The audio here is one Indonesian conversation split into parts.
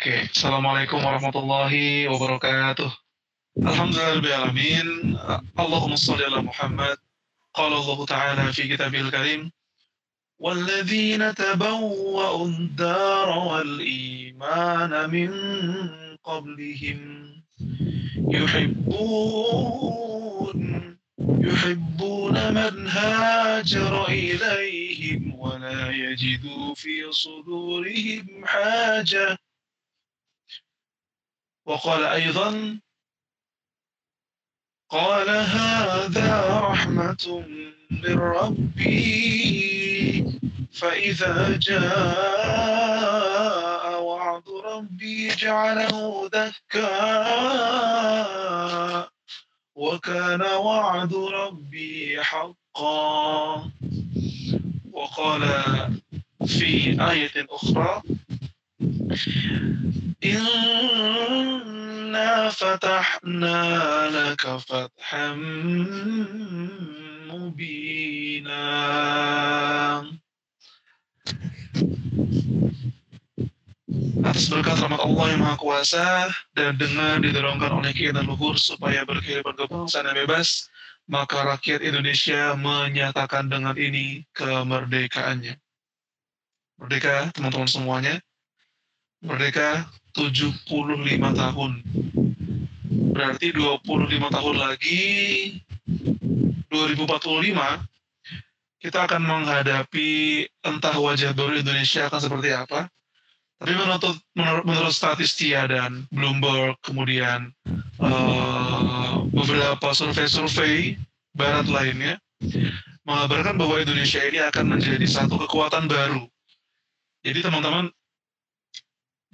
Oke, Assalamualaikum warahmatullahi wabarakatuh. Alhamdulillahirrahmanirrahim. Allahumma salli ala Muhammad. Qala Allah Ta'ala fi kitabil karim. والذين تبوأوا الدار والإيمان من قبلهم يحبون يحبون من هاجر إليهم ولا يجدوا في صدورهم حاجة وقال أيضا قال هذا رحمة من ربي فإذا جاء وعد ربي جعله دكا وكان وعد ربي حقا. وقال في آية أخرى إنا فتحنا لك فتحا مبينا atas berkat rahmat Allah yang Maha Kuasa dan dengan didorongkan oleh keinginan luhur supaya berkehidupan kebangsaan yang bebas, maka rakyat Indonesia menyatakan dengan ini kemerdekaannya. Merdeka, teman-teman semuanya. Merdeka 75 tahun. Berarti 25 tahun lagi 2045 kita akan menghadapi entah wajah baru Indonesia akan seperti apa. Tapi menurut, menurut, menurut Statistia dan Bloomberg, kemudian uh, beberapa survei-survei barat lainnya, mengabarkan bahwa Indonesia ini akan menjadi satu kekuatan baru. Jadi teman-teman,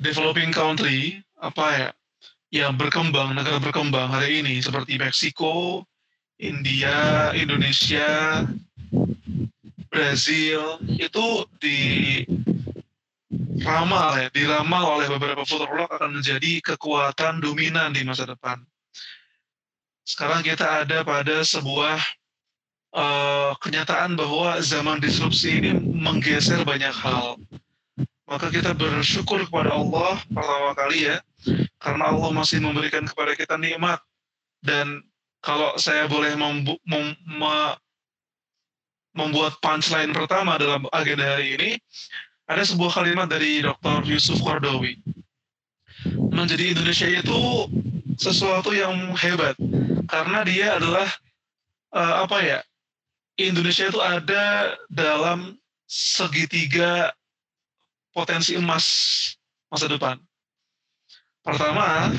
developing country, apa ya, yang berkembang, negara berkembang hari ini, seperti Meksiko, India, Indonesia, Brazil, itu di ramal ya, diramal oleh beberapa futurolog akan menjadi kekuatan dominan di masa depan. Sekarang kita ada pada sebuah uh, kenyataan bahwa zaman disrupsi ini menggeser banyak hal. Maka kita bersyukur kepada Allah pertama kali ya, karena Allah masih memberikan kepada kita nikmat. Dan kalau saya boleh membu mem membuat punchline pertama dalam agenda hari ini, ada sebuah kalimat dari Dr. Yusuf Qardawi. Menjadi Indonesia itu sesuatu yang hebat karena dia adalah uh, apa ya? Indonesia itu ada dalam segitiga potensi emas masa depan. Pertama,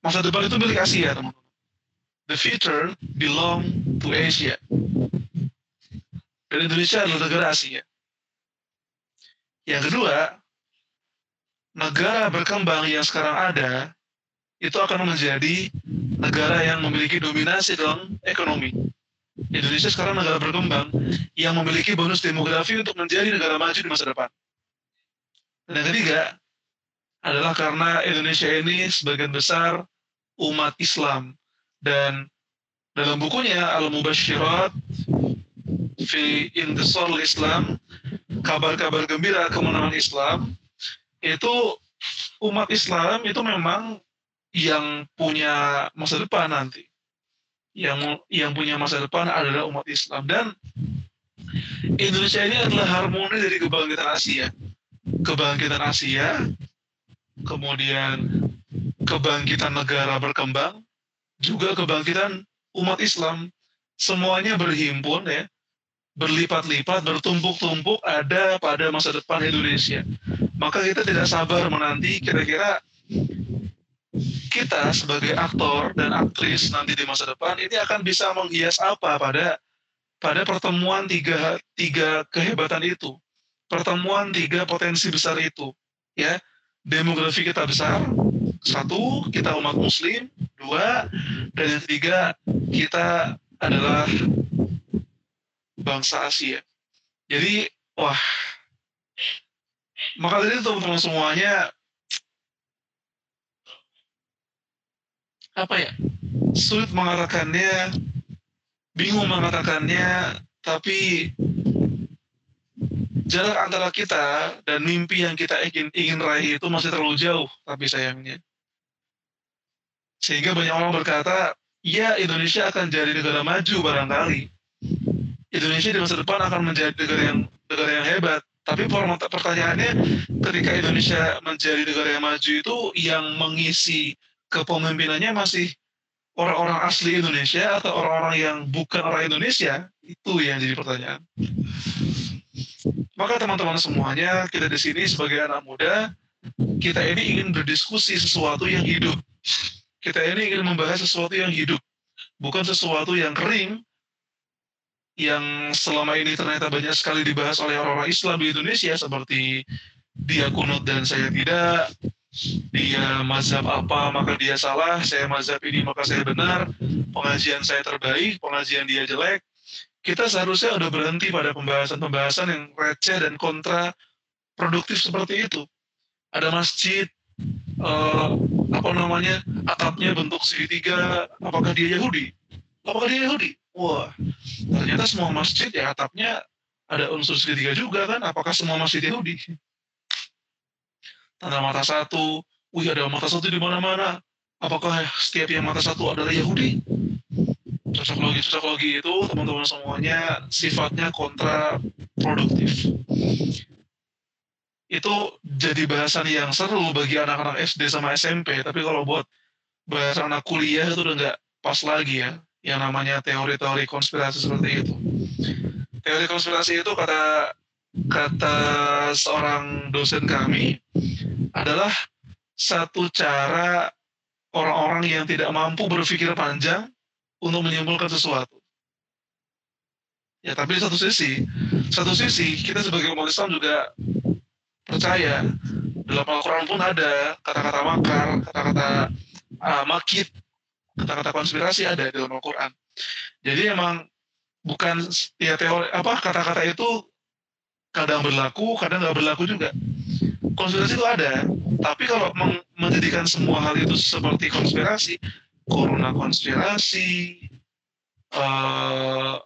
masa depan itu milik Asia, teman-teman. The future belong to Asia. Dan Indonesia adalah negara Asia. Yang kedua, negara berkembang yang sekarang ada itu akan menjadi negara yang memiliki dominasi dalam ekonomi. Indonesia sekarang negara berkembang yang memiliki bonus demografi untuk menjadi negara maju di masa depan. Dan yang ketiga adalah karena Indonesia ini sebagian besar umat Islam dan dalam bukunya Al-Mubashirat fi Intisar Islam kabar-kabar gembira kemenangan Islam itu umat Islam itu memang yang punya masa depan nanti yang yang punya masa depan adalah umat Islam. Dan Indonesia ini adalah harmoni dari kebangkitan Asia. Kebangkitan Asia kemudian kebangkitan negara berkembang juga kebangkitan umat Islam. Semuanya berhimpun ya. Berlipat-lipat, bertumpuk-tumpuk ada pada masa depan Indonesia. Maka kita tidak sabar menanti kira-kira kita sebagai aktor dan aktris nanti di masa depan ini akan bisa menghias apa pada pada pertemuan tiga tiga kehebatan itu, pertemuan tiga potensi besar itu, ya. Demografi kita besar, satu kita umat Muslim, dua dan yang ketiga kita adalah bangsa Asia. Jadi, wah, maka dari itu teman-teman semuanya, apa ya, sulit mengatakannya, bingung mengatakannya, tapi jarak antara kita dan mimpi yang kita ingin ingin raih itu masih terlalu jauh, tapi sayangnya. Sehingga banyak orang berkata, ya Indonesia akan jadi negara maju barangkali. Indonesia di masa depan akan menjadi negara yang negara yang hebat. Tapi pertanyaannya, ketika Indonesia menjadi negara yang maju itu, yang mengisi kepemimpinannya masih orang-orang asli Indonesia atau orang-orang yang bukan orang Indonesia? Itu yang jadi pertanyaan. Maka teman-teman semuanya, kita di sini sebagai anak muda, kita ini ingin berdiskusi sesuatu yang hidup. Kita ini ingin membahas sesuatu yang hidup, bukan sesuatu yang kering, yang selama ini ternyata banyak sekali dibahas oleh orang-orang Islam di Indonesia, seperti dia kunut dan saya tidak, dia mazhab apa maka dia salah, saya mazhab ini maka saya benar, pengajian saya terbaik, pengajian dia jelek. Kita seharusnya udah berhenti pada pembahasan-pembahasan yang receh dan kontra produktif seperti itu. Ada masjid, uh, apa namanya atapnya bentuk segitiga. Apakah dia Yahudi? Apakah dia Yahudi? Wah ternyata semua masjid ya atapnya ada unsur segitiga juga kan? Apakah semua masjid Yahudi tanda mata satu. Wih ada mata satu di mana-mana. Apakah setiap yang mata satu adalah Yahudi? Cocok logi cocok logi itu teman-teman semuanya sifatnya kontra produktif itu jadi bahasan yang seru bagi anak-anak SD sama SMP tapi kalau buat bahasan anak kuliah itu udah nggak pas lagi ya yang namanya teori-teori konspirasi seperti itu. Teori konspirasi itu kata kata seorang dosen kami adalah satu cara orang-orang yang tidak mampu berpikir panjang untuk menyimpulkan sesuatu. Ya, tapi di satu sisi, satu sisi kita sebagai umat Islam juga percaya dalam Al-Quran pun ada kata-kata makar, kata-kata uh, makit, kata-kata konspirasi ada dalam Al-Quran. Jadi emang bukan ya teori apa kata-kata itu kadang berlaku, kadang nggak berlaku juga. Konspirasi itu ada, tapi kalau menjadikan semua hal itu seperti konspirasi, corona konspirasi, uh,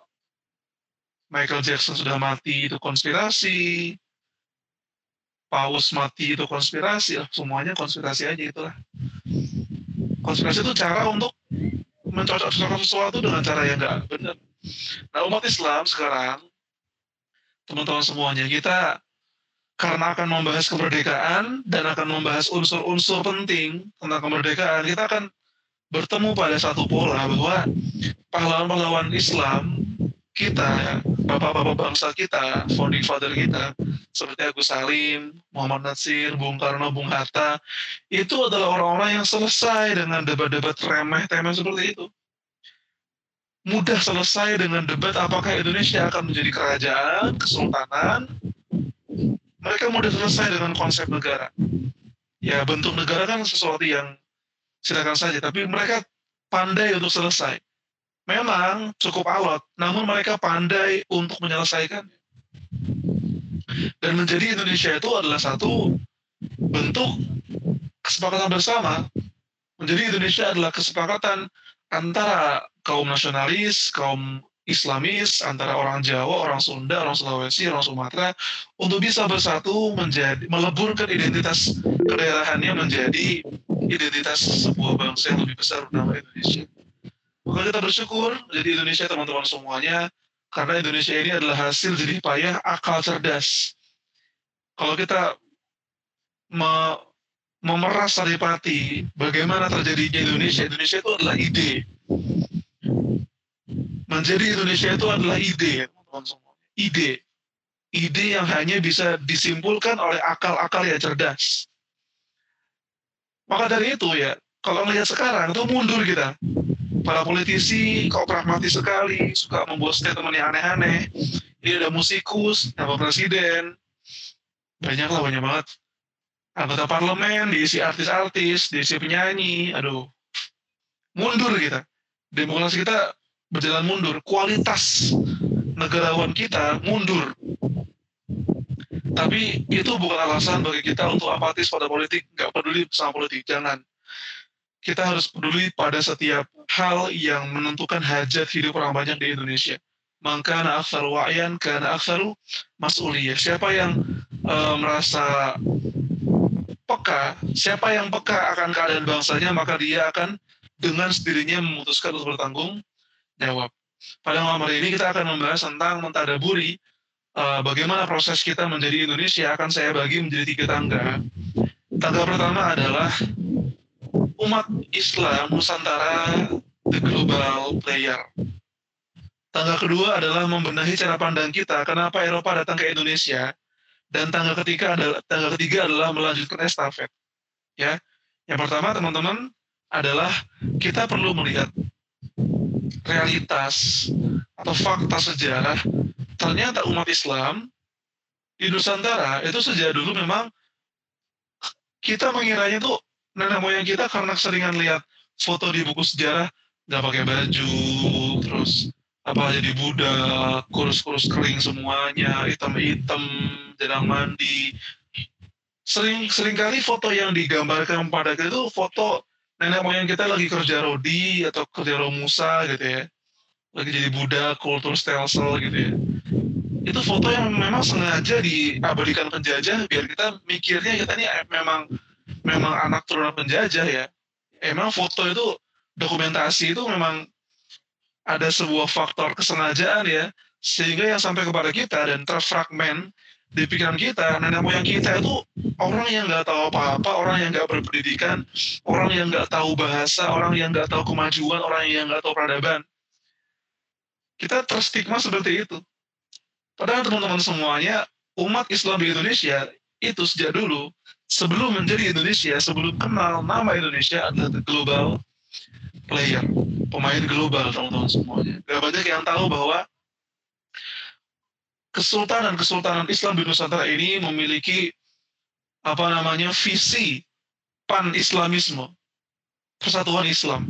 Michael Jackson sudah mati itu konspirasi, paus mati itu konspirasi semuanya konspirasi aja itulah konspirasi itu cara untuk mencocok-cocokkan sesuatu dengan cara yang nggak benar nah umat Islam sekarang teman-teman semuanya kita karena akan membahas kemerdekaan dan akan membahas unsur-unsur penting tentang kemerdekaan kita akan bertemu pada satu pola bahwa pahlawan-pahlawan Islam kita, bapak-bapak bangsa kita, founding father kita, seperti Agus Salim, Muhammad Nasir, Bung Karno, Bung Hatta, itu adalah orang-orang yang selesai dengan debat-debat remeh-temeh seperti itu. Mudah selesai dengan debat apakah Indonesia akan menjadi kerajaan, kesultanan. Mereka mudah selesai dengan konsep negara. Ya, bentuk negara kan sesuatu yang silakan saja, tapi mereka pandai untuk selesai memang cukup alot, namun mereka pandai untuk menyelesaikan. Dan menjadi Indonesia itu adalah satu bentuk kesepakatan bersama. Menjadi Indonesia adalah kesepakatan antara kaum nasionalis, kaum Islamis, antara orang Jawa, orang Sunda, orang Sulawesi, orang Sumatera, untuk bisa bersatu menjadi meleburkan identitas kedaerahannya menjadi identitas sebuah bangsa yang lebih besar bernama Indonesia. Maka kita bersyukur jadi Indonesia teman-teman semuanya, karena Indonesia ini adalah hasil jadi payah akal cerdas. Kalau kita me memeras saripati bagaimana terjadinya Indonesia, Indonesia itu adalah ide. Menjadi Indonesia itu adalah ide, semua. Ide. Ide yang hanya bisa disimpulkan oleh akal-akal yang cerdas. Maka dari itu ya, kalau melihat sekarang itu mundur kita para politisi kok pragmatis sekali, suka membuat statement yang aneh-aneh. Ini ada musikus, ada presiden, banyak lah, banyak banget. Anggota parlemen, diisi artis-artis, diisi penyanyi, aduh. Mundur kita. Demokrasi kita berjalan mundur. Kualitas negarawan kita mundur. Tapi itu bukan alasan bagi kita untuk apatis pada politik, nggak peduli sama politik, jangan kita harus peduli pada setiap hal yang menentukan hajat hidup orang banyak di Indonesia. maka na aktsaru wa'yan kana aktsaru mas'uliyah. Siapa yang uh, merasa peka, siapa yang peka akan keadaan bangsanya, maka dia akan dengan sendirinya memutuskan untuk bertanggung jawab. Pada malam hari ini kita akan membahas tentang mentadaburi uh, bagaimana proses kita menjadi Indonesia akan saya bagi menjadi tiga tangga. Tangga pertama adalah umat Islam Nusantara the global player. Tangga kedua adalah membenahi cara pandang kita kenapa Eropa datang ke Indonesia dan tangga ketiga adalah tangga ketiga adalah melanjutkan estafet. Ya. Yang pertama teman-teman adalah kita perlu melihat realitas atau fakta sejarah ternyata umat Islam di Nusantara itu sejak dulu memang kita mengiranya tuh nenek moyang kita karena keseringan lihat foto di buku sejarah nggak pakai baju terus apa jadi budak kurus-kurus kering semuanya hitam-hitam jarang mandi. Sering sering kali foto yang digambarkan pada kita itu foto nenek moyang kita lagi kerja rodi atau kerja romusa gitu ya. Lagi jadi budak kultur stelsel gitu ya. Itu foto yang memang sengaja diabadikan penjajah biar kita mikirnya kita ini memang memang anak turunan penjajah ya. Emang foto itu dokumentasi itu memang ada sebuah faktor kesengajaan ya. Sehingga yang sampai kepada kita dan terfragmen di pikiran kita nenek moyang kita itu orang yang nggak tahu apa-apa orang yang nggak berpendidikan orang yang nggak tahu bahasa orang yang nggak tahu kemajuan orang yang nggak tahu peradaban kita terstigma seperti itu Padahal teman-teman semuanya, umat Islam di Indonesia itu sejak dulu, sebelum menjadi Indonesia, sebelum kenal nama Indonesia adalah global player, pemain global teman-teman semuanya. Gak banyak yang tahu bahwa kesultanan-kesultanan Islam di Nusantara ini memiliki apa namanya visi pan-islamisme, persatuan Islam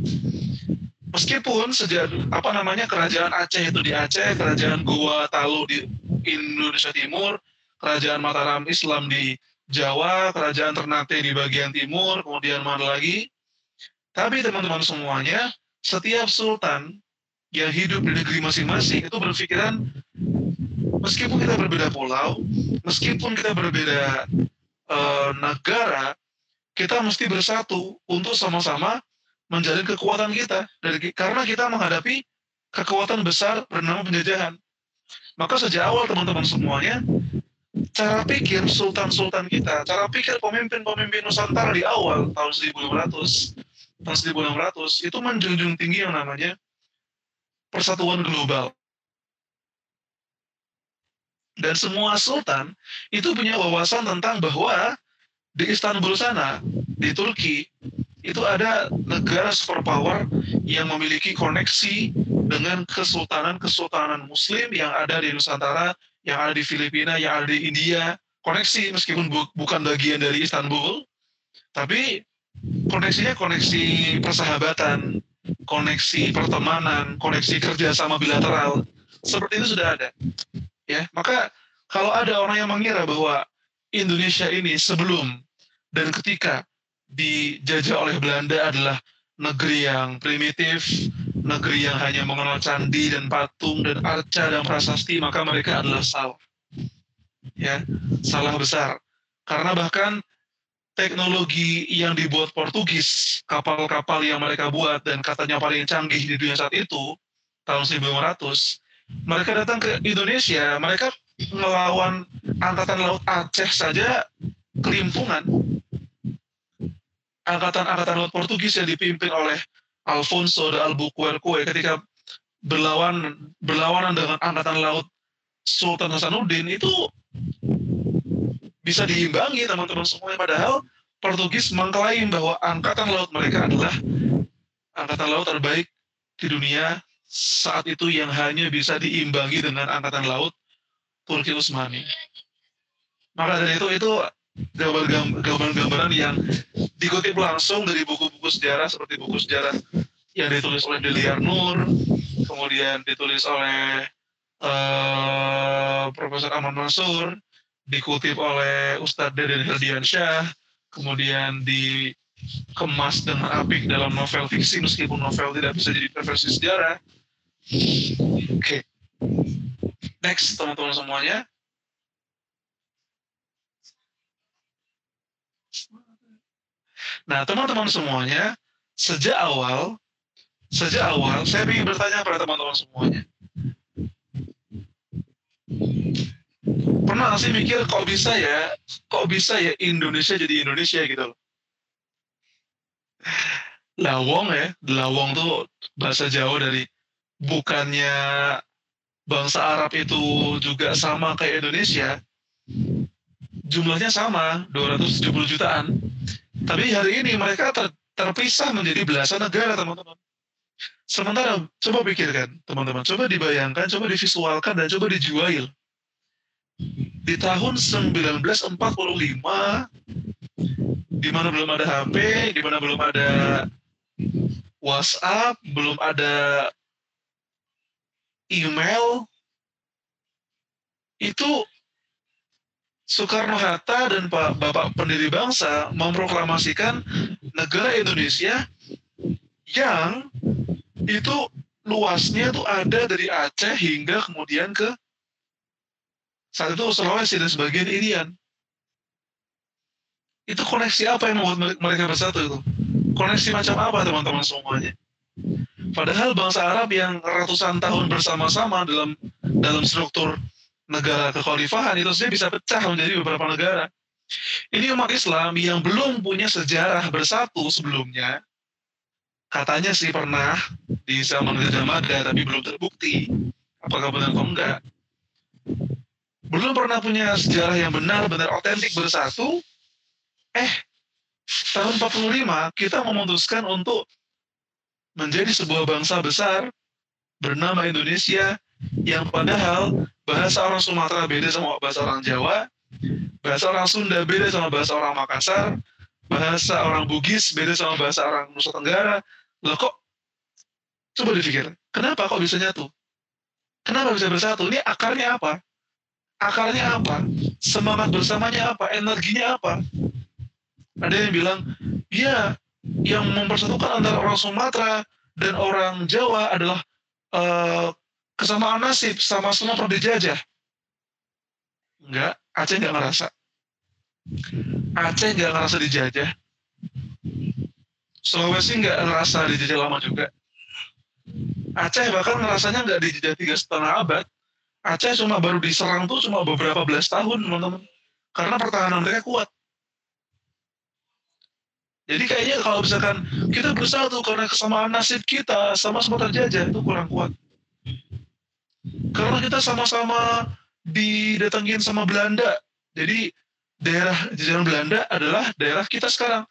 meskipun sejak apa namanya kerajaan Aceh itu di Aceh, kerajaan Goa Talu di Indonesia Timur, kerajaan Mataram Islam di Jawa, kerajaan Ternate di bagian timur, kemudian mana lagi. Tapi teman-teman semuanya, setiap sultan yang hidup di negeri masing-masing itu berpikiran meskipun kita berbeda pulau, meskipun kita berbeda uh, negara, kita mesti bersatu untuk sama-sama menjalin kekuatan kita dari karena kita menghadapi kekuatan besar bernama penjajahan. Maka sejak awal teman-teman semuanya cara pikir sultan-sultan kita, cara pikir pemimpin-pemimpin Nusantara di awal tahun 1500, tahun 1600 itu menjunjung tinggi yang namanya persatuan global. Dan semua sultan itu punya wawasan tentang bahwa di Istanbul sana, di Turki, itu ada negara superpower yang memiliki koneksi dengan kesultanan-kesultanan muslim yang ada di Nusantara, yang ada di Filipina, yang ada di India. Koneksi meskipun bu bukan bagian dari Istanbul, tapi koneksinya koneksi persahabatan, koneksi pertemanan, koneksi kerjasama bilateral. Seperti itu sudah ada. Ya, maka kalau ada orang yang mengira bahwa Indonesia ini sebelum dan ketika dijajah oleh Belanda adalah negeri yang primitif, negeri yang hanya mengenal candi dan patung dan arca dan prasasti, maka mereka adalah salah. Ya, salah besar. Karena bahkan teknologi yang dibuat Portugis, kapal-kapal yang mereka buat dan katanya paling canggih di dunia saat itu, tahun 1500, mereka datang ke Indonesia, mereka melawan angkatan laut Aceh saja kelimpungan. Angkatan-angkatan laut Portugis yang dipimpin oleh Alfonso de Albuquerque ketika berlawan berlawanan dengan angkatan laut Sultan Hasanuddin itu bisa diimbangi teman-teman semuanya. Padahal Portugis mengklaim bahwa angkatan laut mereka adalah angkatan laut terbaik di dunia saat itu yang hanya bisa diimbangi dengan angkatan laut Turki Utsmani. Maka dari itu itu gambaran-gambaran yang dikutip langsung dari buku-buku sejarah seperti buku sejarah yang ditulis oleh Deliar Nur, kemudian ditulis oleh uh, Profesor Ahmad Mansur, dikutip oleh Ustadz Deden Herdiansyah, kemudian dikemas dengan apik dalam novel fiksi meskipun novel tidak bisa jadi versi sejarah. Oke, okay. Next, teman-teman semuanya. Nah, teman-teman semuanya, sejak awal, sejak awal, saya ingin bertanya pada teman-teman semuanya. Pernah sih mikir kok bisa ya, kok bisa ya Indonesia jadi Indonesia gitu loh. Lawong ya, lawong tuh bahasa Jawa dari bukannya bangsa Arab itu juga sama kayak Indonesia, jumlahnya sama, 270 jutaan. Tapi hari ini mereka ter, terpisah menjadi belasan negara, teman-teman. Sementara, coba pikirkan, teman-teman. Coba dibayangkan, coba divisualkan, dan coba dijual. Di tahun 1945, di mana belum ada HP, di mana belum ada WhatsApp, belum ada email, itu Soekarno-Hatta dan Pak Bapak pendiri bangsa memproklamasikan negara Indonesia yang itu luasnya itu ada dari Aceh hingga kemudian ke saat itu Sulawesi dan sebagian Irian. Itu koneksi apa yang membuat mereka bersatu itu? Koneksi macam apa teman-teman semuanya? Padahal bangsa Arab yang ratusan tahun bersama-sama dalam dalam struktur negara kekhalifahan itu saja bisa pecah menjadi beberapa negara. Ini umat Islam yang belum punya sejarah bersatu sebelumnya, katanya sih pernah di zaman Gajah Mada, tapi belum terbukti. Apakah benar atau enggak? Belum pernah punya sejarah yang benar-benar otentik bersatu. Eh, tahun 45 kita memutuskan untuk menjadi sebuah bangsa besar bernama Indonesia yang padahal bahasa orang Sumatera beda sama bahasa orang Jawa, bahasa orang Sunda beda sama bahasa orang Makassar, bahasa orang Bugis beda sama bahasa orang Nusa Tenggara. Loh kok, coba dipikir, kenapa kok bisa nyatu? Kenapa bisa bersatu? Ini akarnya apa? Akarnya apa? Semangat bersamanya apa? Energinya apa? Ada yang bilang, ya, yang mempersatukan antara orang Sumatera dan orang Jawa adalah uh, kesamaan nasib sama-sama pernah dijajah. Enggak, Aceh nggak ngerasa. Aceh nggak ngerasa dijajah. Sulawesi nggak ngerasa dijajah lama juga. Aceh bahkan ngerasanya nggak dijajah tiga setengah abad. Aceh cuma baru diserang tuh cuma beberapa belas tahun, teman-teman. Karena pertahanan mereka kuat. Jadi kayaknya kalau misalkan kita bersatu karena kesamaan nasib kita sama-sama terjajah itu kurang kuat. Karena kita sama-sama didatengin sama Belanda. Jadi daerah jajahan Belanda adalah daerah kita sekarang.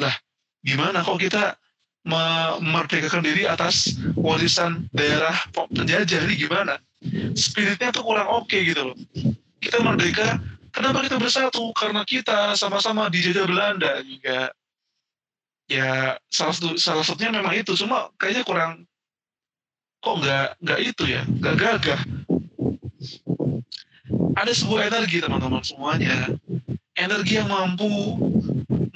Lah, gimana kok kita memerdekakan diri atas warisan daerah penjajah ini gimana? Spiritnya tuh kurang oke okay gitu loh. Kita merdeka, kenapa kita bersatu? Karena kita sama-sama dijajah Belanda juga. Ya salah satu salah satunya memang itu, cuma kayaknya kurang kok nggak nggak itu ya nggak gagah. Ada sebuah energi teman-teman semuanya. Energi yang mampu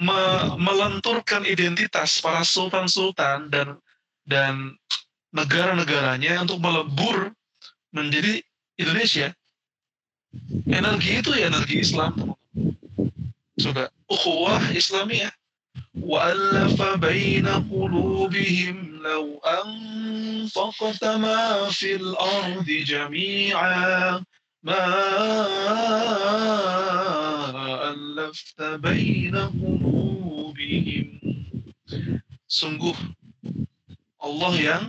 me melenturkan identitas para sultan-sultan dan dan negara-negaranya untuk melebur menjadi Indonesia. Energi itu ya energi Islam coba ukhuwah Islamiyah وألف بين قلوبهم لو أنفقت ما في الأرض جميعا ما ألفت بين قلوبهم Sungguh Allah yang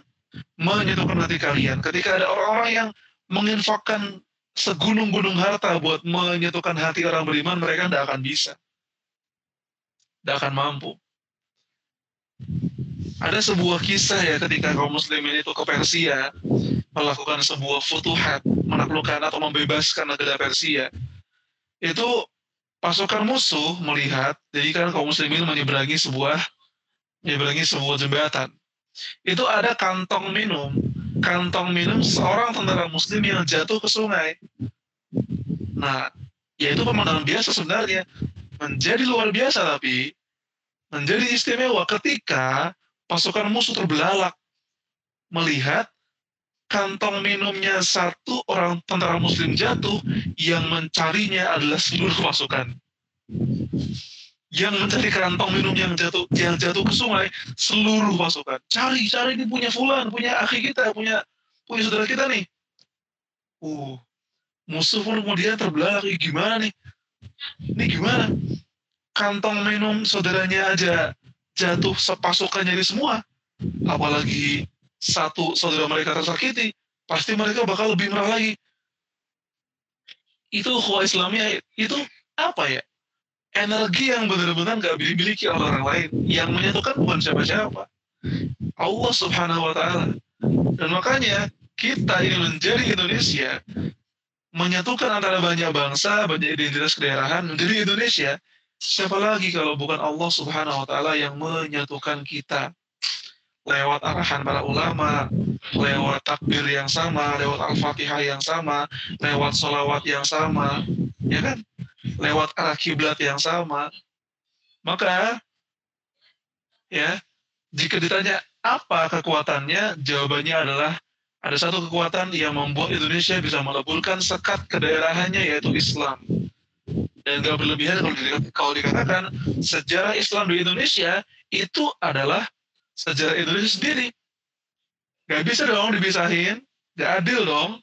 menyatukan hati kalian. Ketika ada orang-orang yang menginfakkan segunung-gunung harta buat menyatukan hati orang beriman, mereka tidak akan bisa tidak akan mampu. Ada sebuah kisah ya ketika kaum muslimin itu ke Persia melakukan sebuah futuhat, menaklukkan atau membebaskan negara Persia. Itu pasukan musuh melihat, jadi kan kaum muslimin menyeberangi sebuah menyeberangi sebuah jembatan. Itu ada kantong minum, kantong minum seorang tentara muslim yang jatuh ke sungai. Nah, ya itu pemandangan biasa sebenarnya menjadi luar biasa tapi menjadi istimewa ketika pasukan musuh terbelalak melihat kantong minumnya satu orang tentara muslim jatuh, yang mencarinya adalah seluruh pasukan. Yang mencari kantong minum yang jatuh yang jatuh ke sungai, seluruh pasukan. Cari, cari ini punya fulan, punya akhi kita, punya punya saudara kita nih. Uh, musuh pun kemudian terbelah lagi gimana nih? Ini gimana? Kantong minum saudaranya aja jatuh sepasukan jadi semua. Apalagi satu saudara mereka tersakiti, pasti mereka bakal lebih marah lagi. Itu khuwa Islamnya, itu apa ya? Energi yang benar-benar nggak dimiliki oleh orang lain. Yang menyatukan bukan siapa-siapa. Allah subhanahu wa ta'ala. Dan makanya kita ini menjadi Indonesia, menyatukan antara banyak bangsa, banyak identitas kedaerahan menjadi Indonesia, siapa lagi kalau bukan Allah subhanahu wa ta'ala yang menyatukan kita lewat arahan para ulama, lewat takbir yang sama, lewat al-fatihah yang sama, lewat sholawat yang sama, ya kan? Lewat arah kiblat yang sama. Maka, ya, jika ditanya apa kekuatannya, jawabannya adalah ada satu kekuatan yang membuat Indonesia bisa meleburkan sekat kedaerahannya yaitu Islam. Dan gak berlebihan kalau dikatakan sejarah Islam di Indonesia itu adalah sejarah Indonesia sendiri. Gak bisa dong dipisahin, gak adil dong.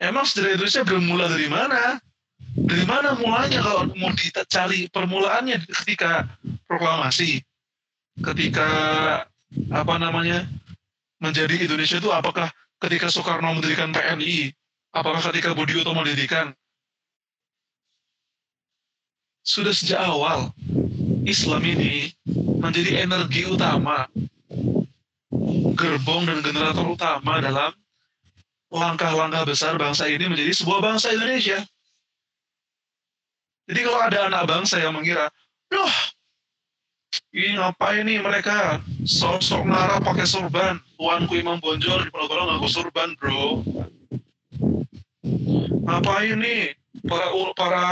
Emang sejarah Indonesia bermula dari mana? Dari mana mulanya kalau mau dicari permulaannya ketika proklamasi, ketika apa namanya menjadi Indonesia itu apakah ketika Soekarno mendirikan PNI, apakah ketika Budi Utomo mendirikan? Sudah sejak awal Islam ini menjadi energi utama, gerbong dan generator utama dalam langkah-langkah besar bangsa ini menjadi sebuah bangsa Indonesia. Jadi kalau ada anak bangsa yang mengira, loh, ini ngapain nih mereka sosok nara pakai sorban, tuanku Imam Bonjol di Pulau ngaku sorban bro. Ngapain nih para para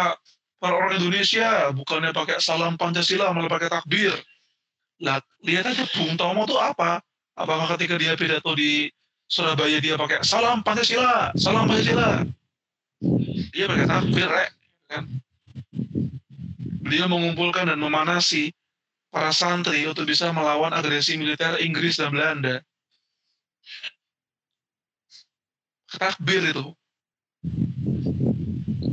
para orang Indonesia bukannya pakai salam Pancasila malah pakai takbir. Lah, lihat aja Bung Tomo tuh apa? Apakah ketika dia pidato di Surabaya dia pakai salam Pancasila, salam Pancasila. Dia pakai takbir, rek. Kan? Dia mengumpulkan dan memanasi para santri untuk bisa melawan agresi militer Inggris dan Belanda. Takbir itu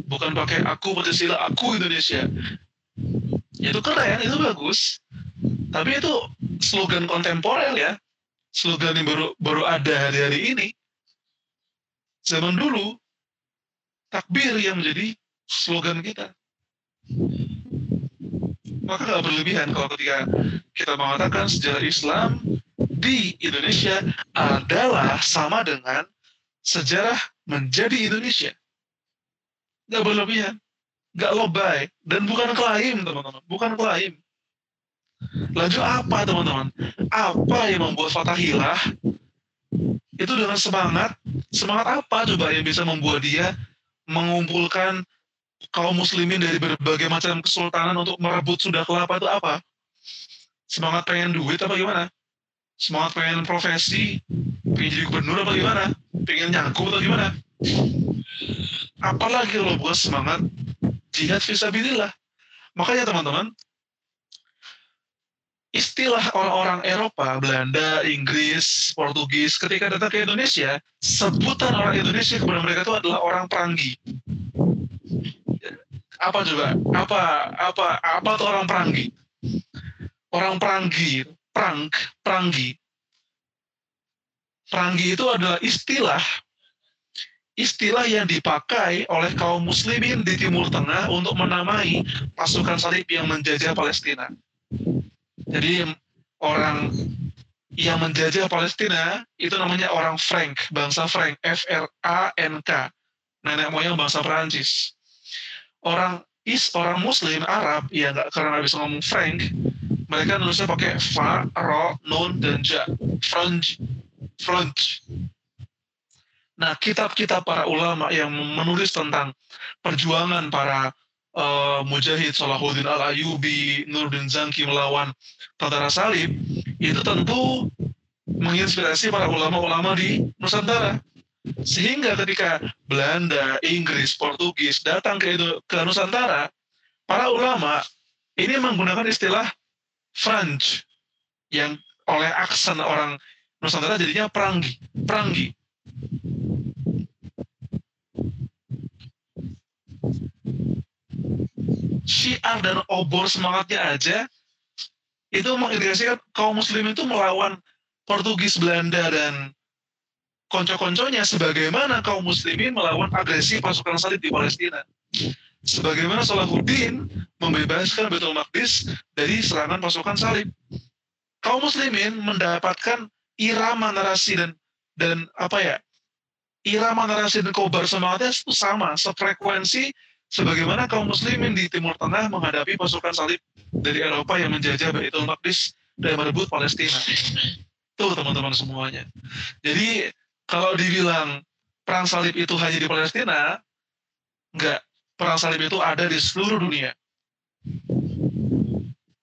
bukan pakai aku Pancasila, aku Indonesia. Itu keren, itu bagus. Tapi itu slogan kontemporer ya. Slogan yang baru baru ada hari-hari ini. Zaman dulu, takbir yang menjadi slogan kita. Maka nggak berlebihan kalau ketika kita mengatakan sejarah Islam di Indonesia adalah sama dengan sejarah menjadi Indonesia nggak berlebihan, nggak lebay, dan bukan klaim teman-teman, bukan klaim. Lanjut apa teman-teman? Apa yang membuat Fatahilah itu dengan semangat, semangat apa coba yang bisa membuat dia mengumpulkan kaum muslimin dari berbagai macam kesultanan untuk merebut sudah kelapa itu apa? Semangat pengen duit apa gimana? Semangat pengen profesi, pengen jadi gubernur apa gimana? Pengen nyaku atau gimana? apalagi kalau bukan semangat jihad visabilillah. Makanya teman-teman, istilah orang-orang Eropa, Belanda, Inggris, Portugis, ketika datang ke Indonesia, sebutan orang Indonesia kepada mereka itu adalah orang peranggi. Apa juga? Apa apa apa tuh orang peranggi? Orang peranggi, perang, peranggi. Peranggi itu adalah istilah istilah yang dipakai oleh kaum muslimin di Timur Tengah untuk menamai pasukan salib yang menjajah Palestina. Jadi orang yang menjajah Palestina itu namanya orang Frank, bangsa Frank, F R A N K, nenek moyang bangsa Perancis. Orang is orang Muslim Arab ya nggak karena bisa ngomong Frank, mereka nulisnya pakai fa, ro, nun dan ja, French, French. Nah, kitab-kitab para ulama yang menulis tentang perjuangan para uh, mujahid Salahuddin Al-Ayubi, Nuruddin Zangki melawan tentara salib, itu tentu menginspirasi para ulama-ulama di Nusantara. Sehingga ketika Belanda, Inggris, Portugis datang ke, ke Nusantara, para ulama ini menggunakan istilah French yang oleh aksen orang Nusantara jadinya peranggi, peranggi. Syiar dan obor semangatnya aja itu mengindikasikan kaum muslim itu melawan Portugis, Belanda, dan konco-konconya sebagaimana kaum muslimin melawan agresi pasukan salib di Palestina. Sebagaimana Salahuddin membebaskan Betul Maqdis dari serangan pasukan salib. Kaum muslimin mendapatkan irama narasi dan dan apa ya? Irama narasi dan kobar semangatnya itu sama, sefrekuensi sebagaimana kaum muslimin di Timur Tengah menghadapi pasukan salib dari Eropa yang menjajah Baitul Maqdis dan merebut Palestina. Tuh teman-teman semuanya. Jadi kalau dibilang perang salib itu hanya di Palestina, enggak. Perang salib itu ada di seluruh dunia.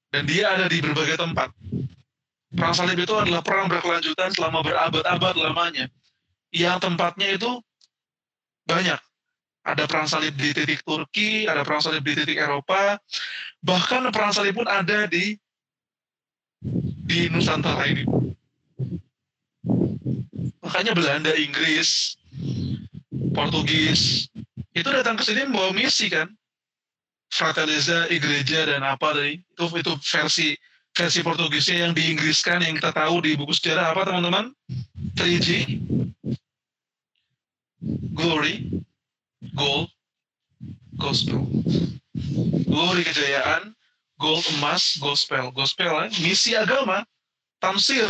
Dan dia ada di berbagai tempat. Perang salib itu adalah perang berkelanjutan selama berabad-abad lamanya. Yang tempatnya itu banyak. Ada perang salib di titik Turki, ada perang salib di titik Eropa, bahkan perang salib pun ada di di Nusantara ini. Makanya Belanda, Inggris, Portugis, itu datang ke sini membawa misi kan. Frateliza, Igreja, dan apa tadi. Itu, itu versi versi Portugisnya yang diinggriskan, yang kita tahu di buku sejarah apa teman-teman? 3G, Glory, Gold, Gospel. Glory kejayaan, gold emas, gospel. Gospel, eh? misi agama, tamsir,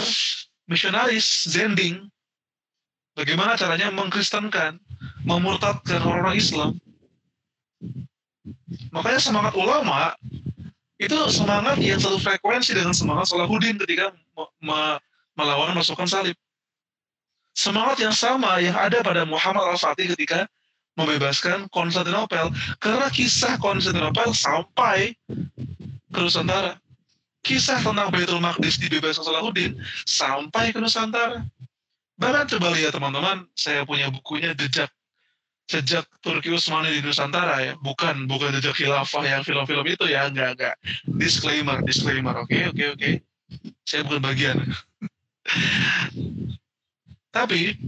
misionaris, zending, bagaimana caranya mengkristenkan, memurtadkan orang-orang Islam. Makanya semangat ulama itu semangat yang satu frekuensi dengan semangat Salahuddin ketika me melawan masukan salib. Semangat yang sama yang ada pada Muhammad al-Fatih ketika membebaskan Konstantinopel. Karena kisah Konstantinopel sampai ke Nusantara kisah tentang Baitul Maqdis dibebaskan Salahuddin sampai ke Nusantara. Bahkan coba lihat teman-teman, saya punya bukunya Jejak Jejak Turki Utsmani di Nusantara ya, bukan bukan jejak khilafah yang film-film itu ya, enggak enggak. Disclaimer, disclaimer, oke okay, oke okay, oke. Okay. Saya bukan bagian. Tapi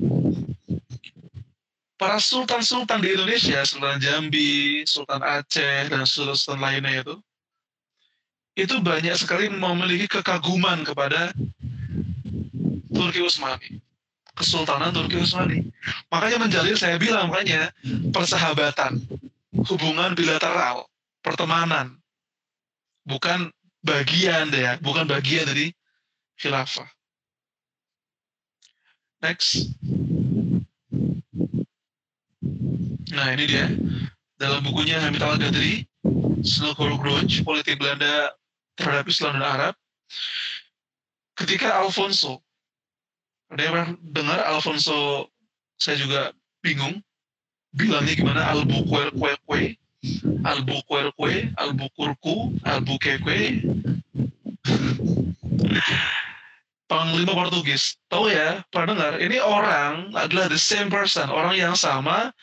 para sultan-sultan di Indonesia, Sultan Jambi, Sultan Aceh, dan sultan-sultan lainnya itu, itu banyak sekali memiliki kekaguman kepada Turki Utsmani. Kesultanan Turki Utsmani. Makanya menjalin, saya bilang makanya, persahabatan, hubungan bilateral, pertemanan, bukan bagian ya, bukan bagian dari khilafah. Next. Nah ini dia, dalam bukunya Hamid Al-Ghazali, Snowball Grudge, politik Belanda terhadap Islam dan Arab. Ketika Alfonso ada yang dengar Alfonso saya juga bingung bilangnya gimana? Albuquerque Albuquerque Albuquerque Albuquerque Panglima Portugis. Tahu ya pernah dengar? Ini orang adalah the same person orang yang sama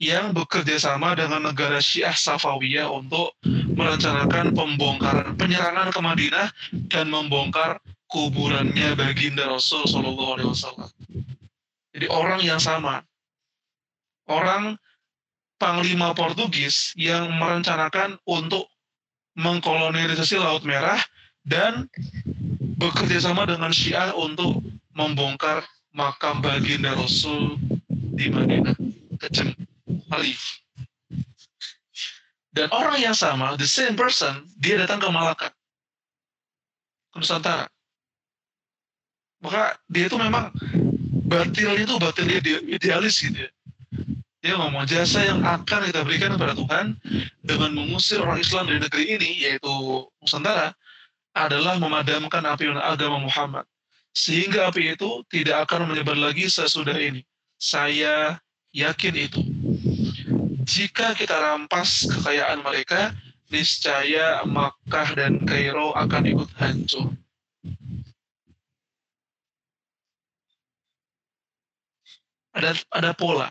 yang bekerja sama dengan negara Syiah Safawiyah untuk merencanakan pembongkaran penyerangan ke Madinah dan membongkar kuburannya baginda Rasul Shallallahu Alaihi Wasallam. Jadi orang yang sama, orang panglima Portugis yang merencanakan untuk mengkolonisasi Laut Merah dan bekerja sama dengan Syiah untuk membongkar makam baginda Rasul di Madinah. Alif. Dan orang yang sama, the same person, dia datang ke Malaka, ke Nusantara. Maka dia itu memang batilnya itu batilnya idealis gitu ya. Dia ngomong jasa yang akan kita berikan kepada Tuhan dengan mengusir orang Islam dari negeri ini, yaitu Nusantara, adalah memadamkan api agama Muhammad. Sehingga api itu tidak akan menyebar lagi sesudah ini. Saya yakin itu jika kita rampas kekayaan mereka, niscaya Makkah dan Kairo akan ikut hancur. ada ada pola.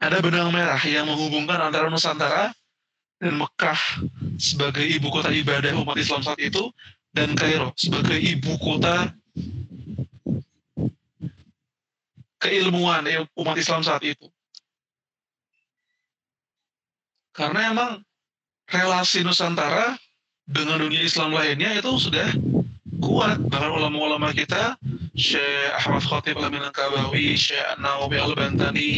Ada benang merah yang menghubungkan antara Nusantara dan Mekah sebagai ibu kota ibadah umat Islam saat itu dan Kairo sebagai ibu kota keilmuan umat Islam saat itu. Karena emang relasi Nusantara dengan dunia Islam lainnya itu sudah kuat. Bahkan ulama-ulama kita, Syekh Ahmad Khatib Al-Minangkabawi, Syekh An-Nawawi Al-Bantani,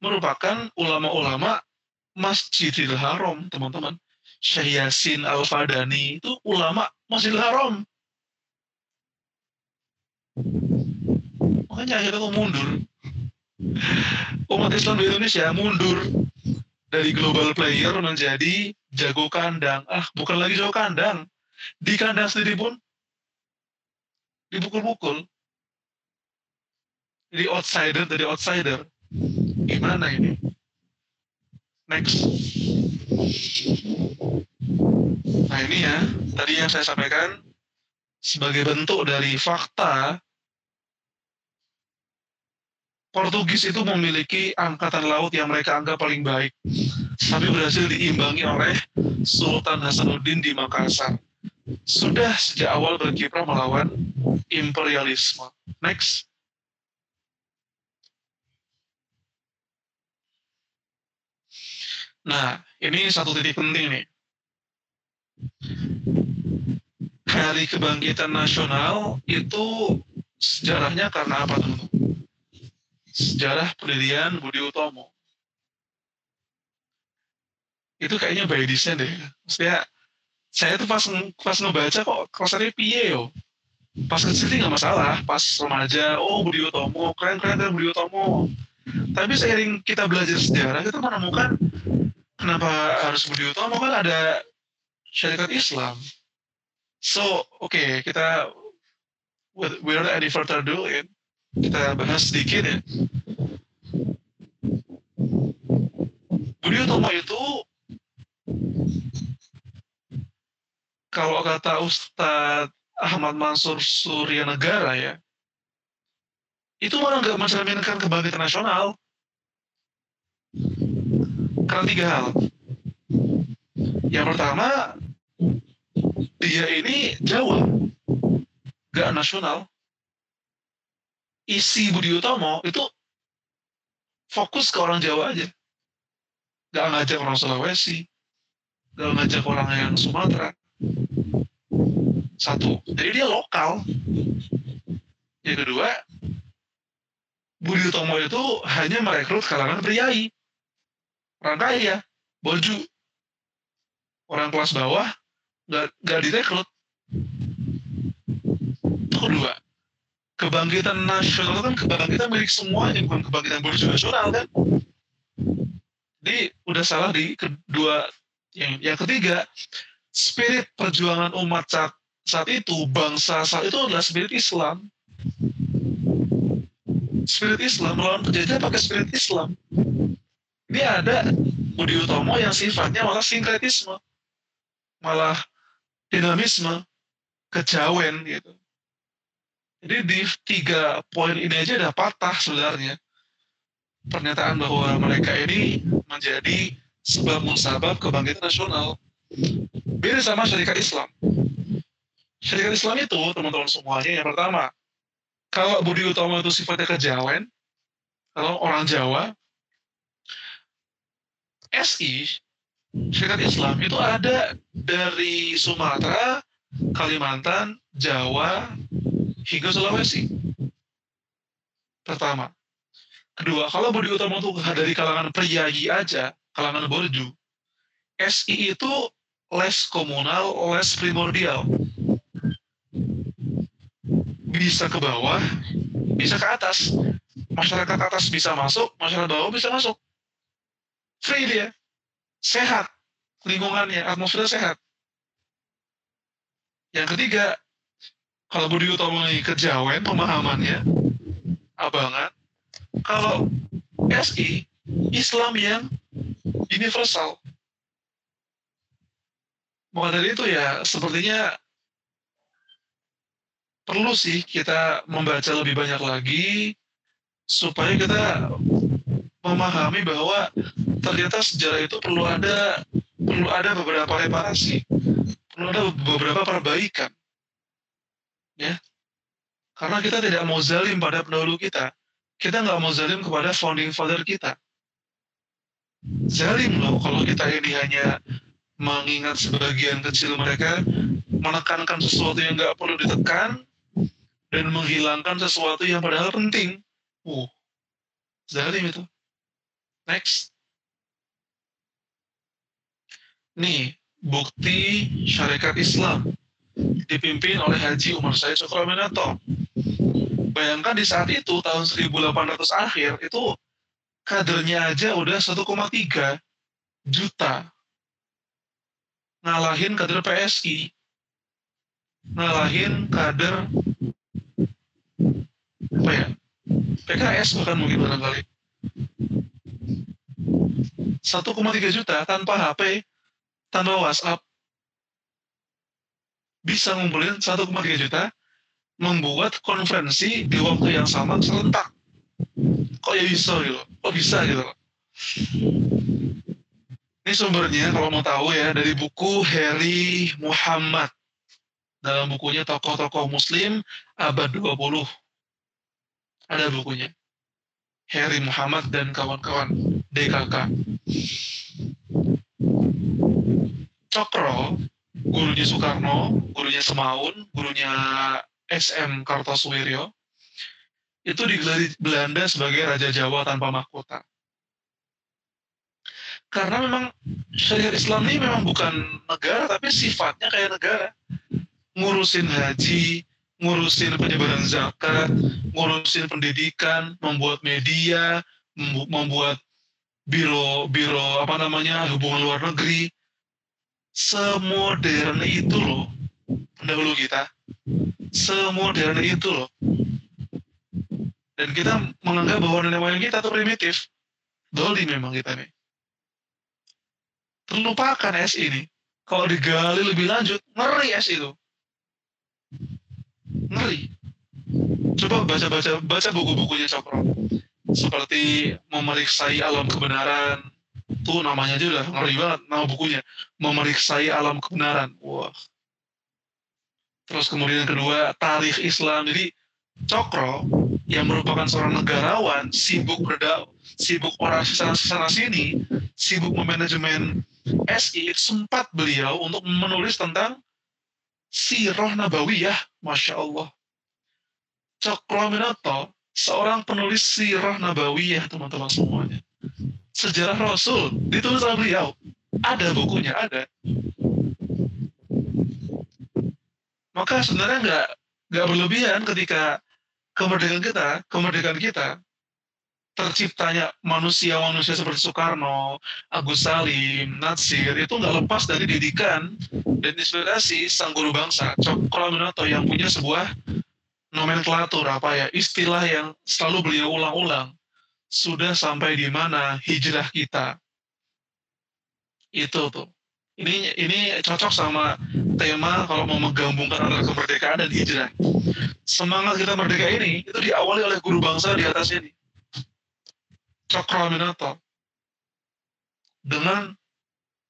merupakan ulama-ulama Masjidil Haram, teman-teman. Syekh Yasin Al-Fadani itu ulama Masjidil Haram. Makanya akhirnya tuh mundur. Umat Islam di Indonesia mundur dari global player menjadi jago kandang. Ah, bukan lagi jago kandang. Di kandang sendiri pun dipukul-pukul. Jadi outsider dari outsider. Gimana ini? Next. Nah ini ya, tadi yang saya sampaikan sebagai bentuk dari fakta Portugis itu memiliki angkatan laut yang mereka anggap paling baik, tapi berhasil diimbangi oleh Sultan Hasanuddin di Makassar. Sudah sejak awal berkiprah melawan imperialisme. Next. Nah, ini satu titik penting nih. Hari Kebangkitan Nasional itu sejarahnya karena apa teman-teman? Sejarah pendirian Budi Utomo. Itu kayaknya by design deh. Maksudnya, saya tuh pas, pas ngebaca kok rasanya piye yo. Pas kecil sih nggak masalah, pas remaja, oh Budi Utomo, keren keren keren Budi Utomo. Tapi seiring kita belajar sejarah, kita menemukan kenapa harus Budi Utomo kan ada syarikat Islam. So, oke, okay, kita without any further ado, kita bahas sedikit ya. Budi Utomo itu kalau kata Ustadz Ahmad Mansur Surya Negara ya, itu malah nggak mencerminkan kebangkitan nasional. Karena tiga hal. Yang pertama, dia ini Jawa, nggak nasional isi Budi Utomo itu fokus ke orang Jawa aja. Gak ngajak orang Sulawesi, gak ngajak orang yang Sumatera. Satu, jadi dia lokal. Yang kedua, Budi Utomo itu hanya merekrut kalangan priai. Orang kaya, boju. Orang kelas bawah, gak, gak direkrut. Itu kedua kebangkitan nasional kan kebangkitan milik semuanya bukan kebangkitan politik nasional kan? Jadi udah salah di kedua yang yang ketiga spirit perjuangan umat saat saat itu bangsa saat itu adalah spirit Islam. Spirit Islam melawan penjajah pakai spirit Islam. Ini ada Budi Utomo yang sifatnya malah sinkretisme malah dinamisme kejawen gitu jadi di tiga poin ini aja udah patah sebenarnya. Pernyataan bahwa mereka ini menjadi sebab musabab kebangkitan nasional. Beda sama syarikat Islam. Syarikat Islam itu, teman-teman semuanya, yang pertama, kalau Budi Utomo itu sifatnya kejawen, kalau orang Jawa, SI, syarikat Islam itu ada dari Sumatera, Kalimantan, Jawa, hingga Sulawesi. Pertama. Kedua, kalau Budi Utomo itu dari kalangan priayi aja, kalangan borju, SI itu less komunal, less primordial. Bisa ke bawah, bisa ke atas. Masyarakat atas bisa masuk, masyarakat bawah bisa masuk. Free dia. Sehat. Lingkungannya, atmosfer sehat. Yang ketiga, kalau Budi Utomo kejawen pemahamannya, abangan. Kalau SI, Islam yang universal. Maka dari itu ya, sepertinya perlu sih kita membaca lebih banyak lagi supaya kita memahami bahwa ternyata sejarah itu perlu ada perlu ada beberapa reparasi, perlu ada beberapa perbaikan. Ya. Karena kita tidak mau zalim pada pendahulu kita. Kita nggak mau zalim kepada founding father kita. Zalim loh kalau kita ini hanya mengingat sebagian kecil mereka, menekankan sesuatu yang nggak perlu ditekan, dan menghilangkan sesuatu yang padahal penting. Uh, zalim itu. Next. Nih, bukti syarikat Islam dipimpin oleh Haji Umar Said Sukraminato. Bayangkan di saat itu tahun 1800 akhir itu kadernya aja udah 1,3 juta. Ngalahin kader PSI. Ngalahin kader apa ya? PKS bukan mungkin barangkali. 1,3 juta tanpa HP, tanpa WhatsApp, bisa ngumpulin 1,3 juta, membuat konferensi di waktu yang sama serentak. Kok ya bisa gitu? Kok bisa gitu? Ini sumbernya kalau mau tahu ya dari buku Harry Muhammad. Dalam bukunya tokoh-tokoh muslim abad 20. Ada bukunya. Harry Muhammad dan kawan-kawan DKK. Cokro, gurunya Soekarno, gurunya Semaun, gurunya SM Kartosuwiryo, itu digelar di Belanda sebagai Raja Jawa tanpa mahkota. Karena memang syariat Islam ini memang bukan negara, tapi sifatnya kayak negara. Ngurusin haji, ngurusin penyebaran zakat, ngurusin pendidikan, membuat media, membuat biro biro apa namanya hubungan luar negeri. Semodern itu loh pendahulu kita. Semodern itu loh. Dan kita menganggap bahwa nenek moyang kita itu primitif. Doli memang kita nih. Terlupakan es ini. Kalau digali lebih lanjut, ngeri es itu ngeri coba baca-baca baca buku-bukunya Cokro seperti memeriksai alam kebenaran tuh namanya aja udah ngeri banget nama bukunya memeriksai alam kebenaran wah terus kemudian yang kedua tarikh Islam jadi Cokro yang merupakan seorang negarawan sibuk berda sibuk orang sana sana sini sibuk memanajemen SI sempat beliau untuk menulis tentang Sirah Nabawiyah, Masya Allah. Cokroaminoto, seorang penulis Sirah Nabawiyah, teman-teman semuanya. Sejarah Rasul, ditulis oleh beliau. Ada bukunya, ada. Maka sebenarnya nggak nggak berlebihan ketika kemerdekaan kita, kemerdekaan kita terciptanya manusia-manusia seperti Soekarno, Agus Salim, Natsir itu nggak lepas dari didikan dan inspirasi sang guru bangsa, Cokro Aminoto yang punya sebuah nomenklatur apa ya istilah yang selalu beliau ulang-ulang sudah sampai di mana hijrah kita. Itu tuh. Ini ini cocok sama tema kalau mau menggabungkan antara kemerdekaan dan hijrah. Semangat kita merdeka ini itu diawali oleh guru bangsa di atas ini. Cakraminata dengan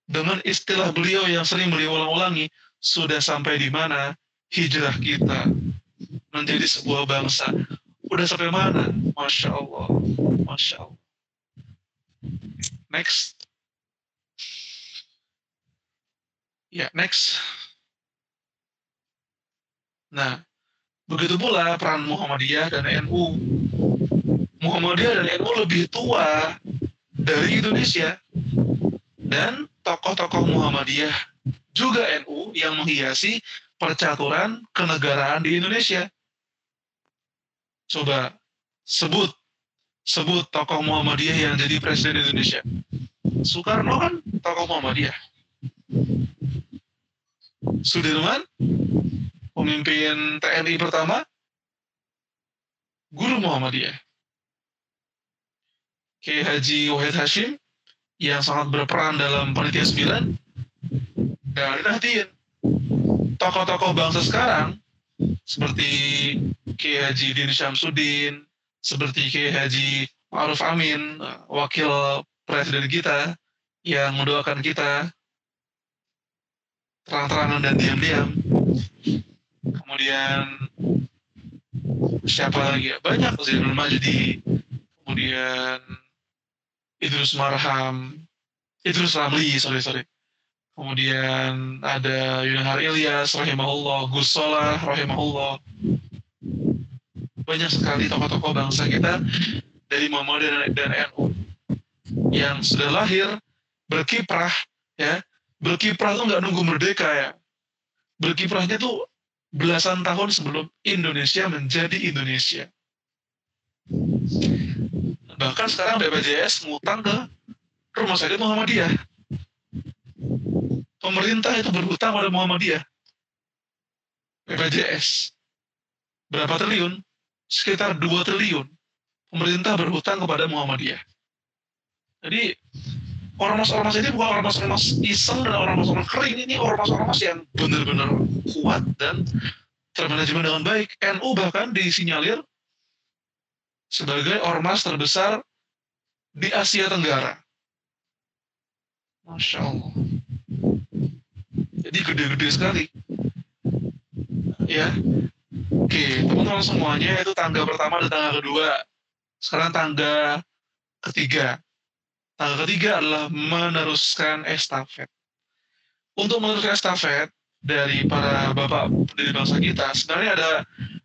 dengan istilah beliau yang sering beliau ulang-ulangi sudah sampai di mana hijrah kita menjadi sebuah bangsa udah sampai mana? Masya Allah. Masya Allah. Next. Ya next. Nah begitu pula peran Muhammadiyah dan NU Muhammadiyah dan NU lebih tua dari Indonesia. Dan tokoh-tokoh Muhammadiyah juga NU yang menghiasi percaturan kenegaraan di Indonesia. Coba sebut sebut tokoh Muhammadiyah yang jadi presiden Indonesia. Soekarno kan tokoh Muhammadiyah. Sudirman, pemimpin TNI pertama, guru Muhammadiyah. Kiai Haji Wahid Hashim yang sangat berperan dalam panitia 9 dan nantiin tokoh-tokoh bangsa sekarang seperti Kiai Haji Dini Syamsuddin, seperti Kiai Haji Ma'ruf Amin, wakil presiden kita, yang mendoakan kita terang-terangan dan diam-diam. Kemudian siapa lagi ya? Banyak Zainul Majdi, kemudian Idrus Marham, Idrus Ramli, sorry sorry. Kemudian ada Yunahar Ilyas, rahimahullah, Gus Solah, rahimahullah. Banyak sekali tokoh-tokoh bangsa kita dari Muhammadiyah dan, dan NU yang sudah lahir berkiprah ya. Berkiprah tuh nggak nunggu merdeka ya. Berkiprahnya tuh belasan tahun sebelum Indonesia menjadi Indonesia. Bahkan sekarang BPJS ngutang ke rumah sakit Muhammadiyah pemerintah itu berhutang pada Muhammadiyah BPJS berapa triliun sekitar 2 triliun pemerintah berhutang kepada Muhammadiyah jadi ormas-ormas ini bukan ormas-ormas iseng dan ormas-ormas kering ini ormas-ormas yang benar-benar kuat dan termanajemen dengan baik. NU bahkan disinyalir sebagai ormas terbesar di Asia Tenggara. Masya Allah. Jadi gede-gede sekali. Ya. Oke, teman-teman semuanya itu tangga pertama dan tangga kedua. Sekarang tangga ketiga. Tangga ketiga adalah meneruskan estafet. Untuk meneruskan estafet dari para bapak pendiri bangsa kita, sebenarnya ada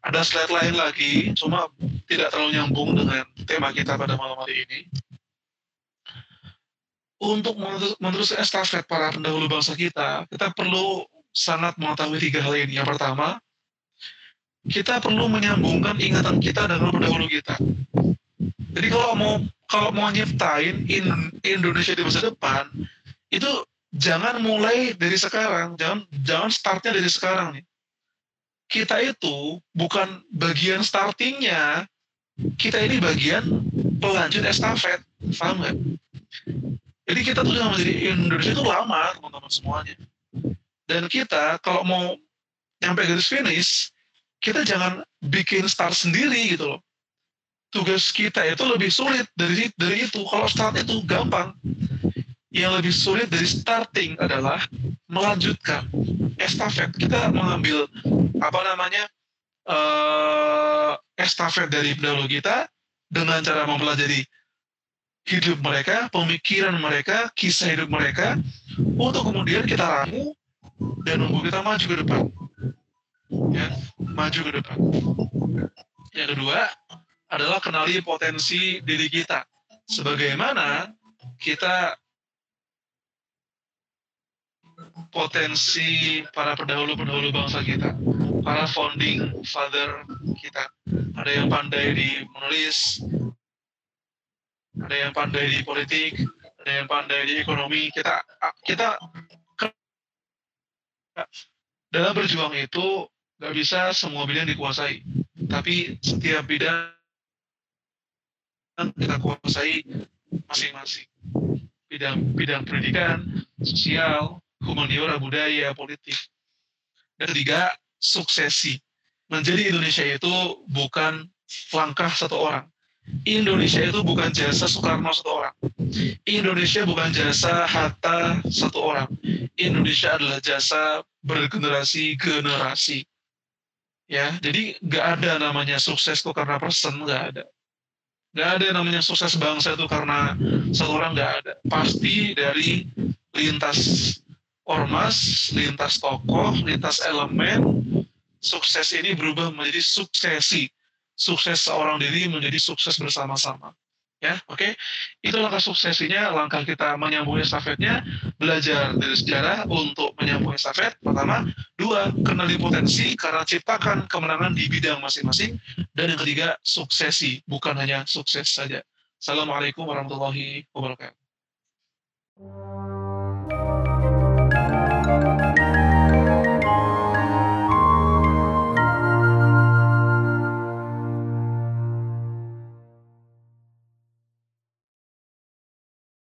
ada slide lain lagi, cuma tidak terlalu nyambung dengan tema kita pada malam hari ini. Untuk meneruskan estafet para pendahulu bangsa kita, kita perlu sangat mengetahui tiga hal ini. Yang pertama, kita perlu menyambungkan ingatan kita dengan pendahulu kita. Jadi kalau mau kalau mau nyiptain in, Indonesia di masa depan itu jangan mulai dari sekarang, jangan jangan startnya dari sekarang nih. Kita itu bukan bagian startingnya, kita ini bagian pelanjut estafet, paham nggak? Jadi kita tuh jangan menjadi Indonesia itu lama teman-teman semuanya. Dan kita kalau mau nyampe garis finish, kita jangan bikin start sendiri gitu loh tugas kita itu lebih sulit dari dari itu. Kalau start itu gampang. Yang lebih sulit dari starting adalah melanjutkan estafet. Kita mengambil apa namanya uh, estafet dari pendahulu kita dengan cara mempelajari hidup mereka, pemikiran mereka, kisah hidup mereka, untuk kemudian kita ramu dan membuat kita maju ke depan. Ya, maju ke depan. Yang kedua, adalah kenali potensi diri kita. Sebagaimana kita potensi para pendahulu-pendahulu bangsa kita, para founding father kita. Ada yang pandai di menulis, ada yang pandai di politik, ada yang pandai di ekonomi. Kita kita dalam berjuang itu nggak bisa semua bidang dikuasai, tapi setiap bidang kita kuasai masing-masing bidang bidang pendidikan, sosial, humaniora, budaya, politik. Dan ketiga, suksesi. Menjadi Indonesia itu bukan langkah satu orang. Indonesia itu bukan jasa Soekarno satu orang. Indonesia bukan jasa Hatta satu orang. Indonesia adalah jasa bergenerasi generasi. Ya, jadi nggak ada namanya sukses tuh karena person, nggak ada. Nggak ada namanya sukses bangsa itu karena satu orang nggak ada. Pasti dari lintas ormas, lintas tokoh, lintas elemen, sukses ini berubah menjadi suksesi. Sukses seorang diri menjadi sukses bersama-sama. Ya oke? Okay? itu langkah suksesinya langkah kita menyambung estafetnya belajar dari sejarah untuk menyambung estafet. Pertama dua kenali potensi karena ciptakan kemenangan di bidang masing-masing. Dan yang ketiga suksesi bukan hanya sukses saja. Assalamualaikum warahmatullahi wabarakatuh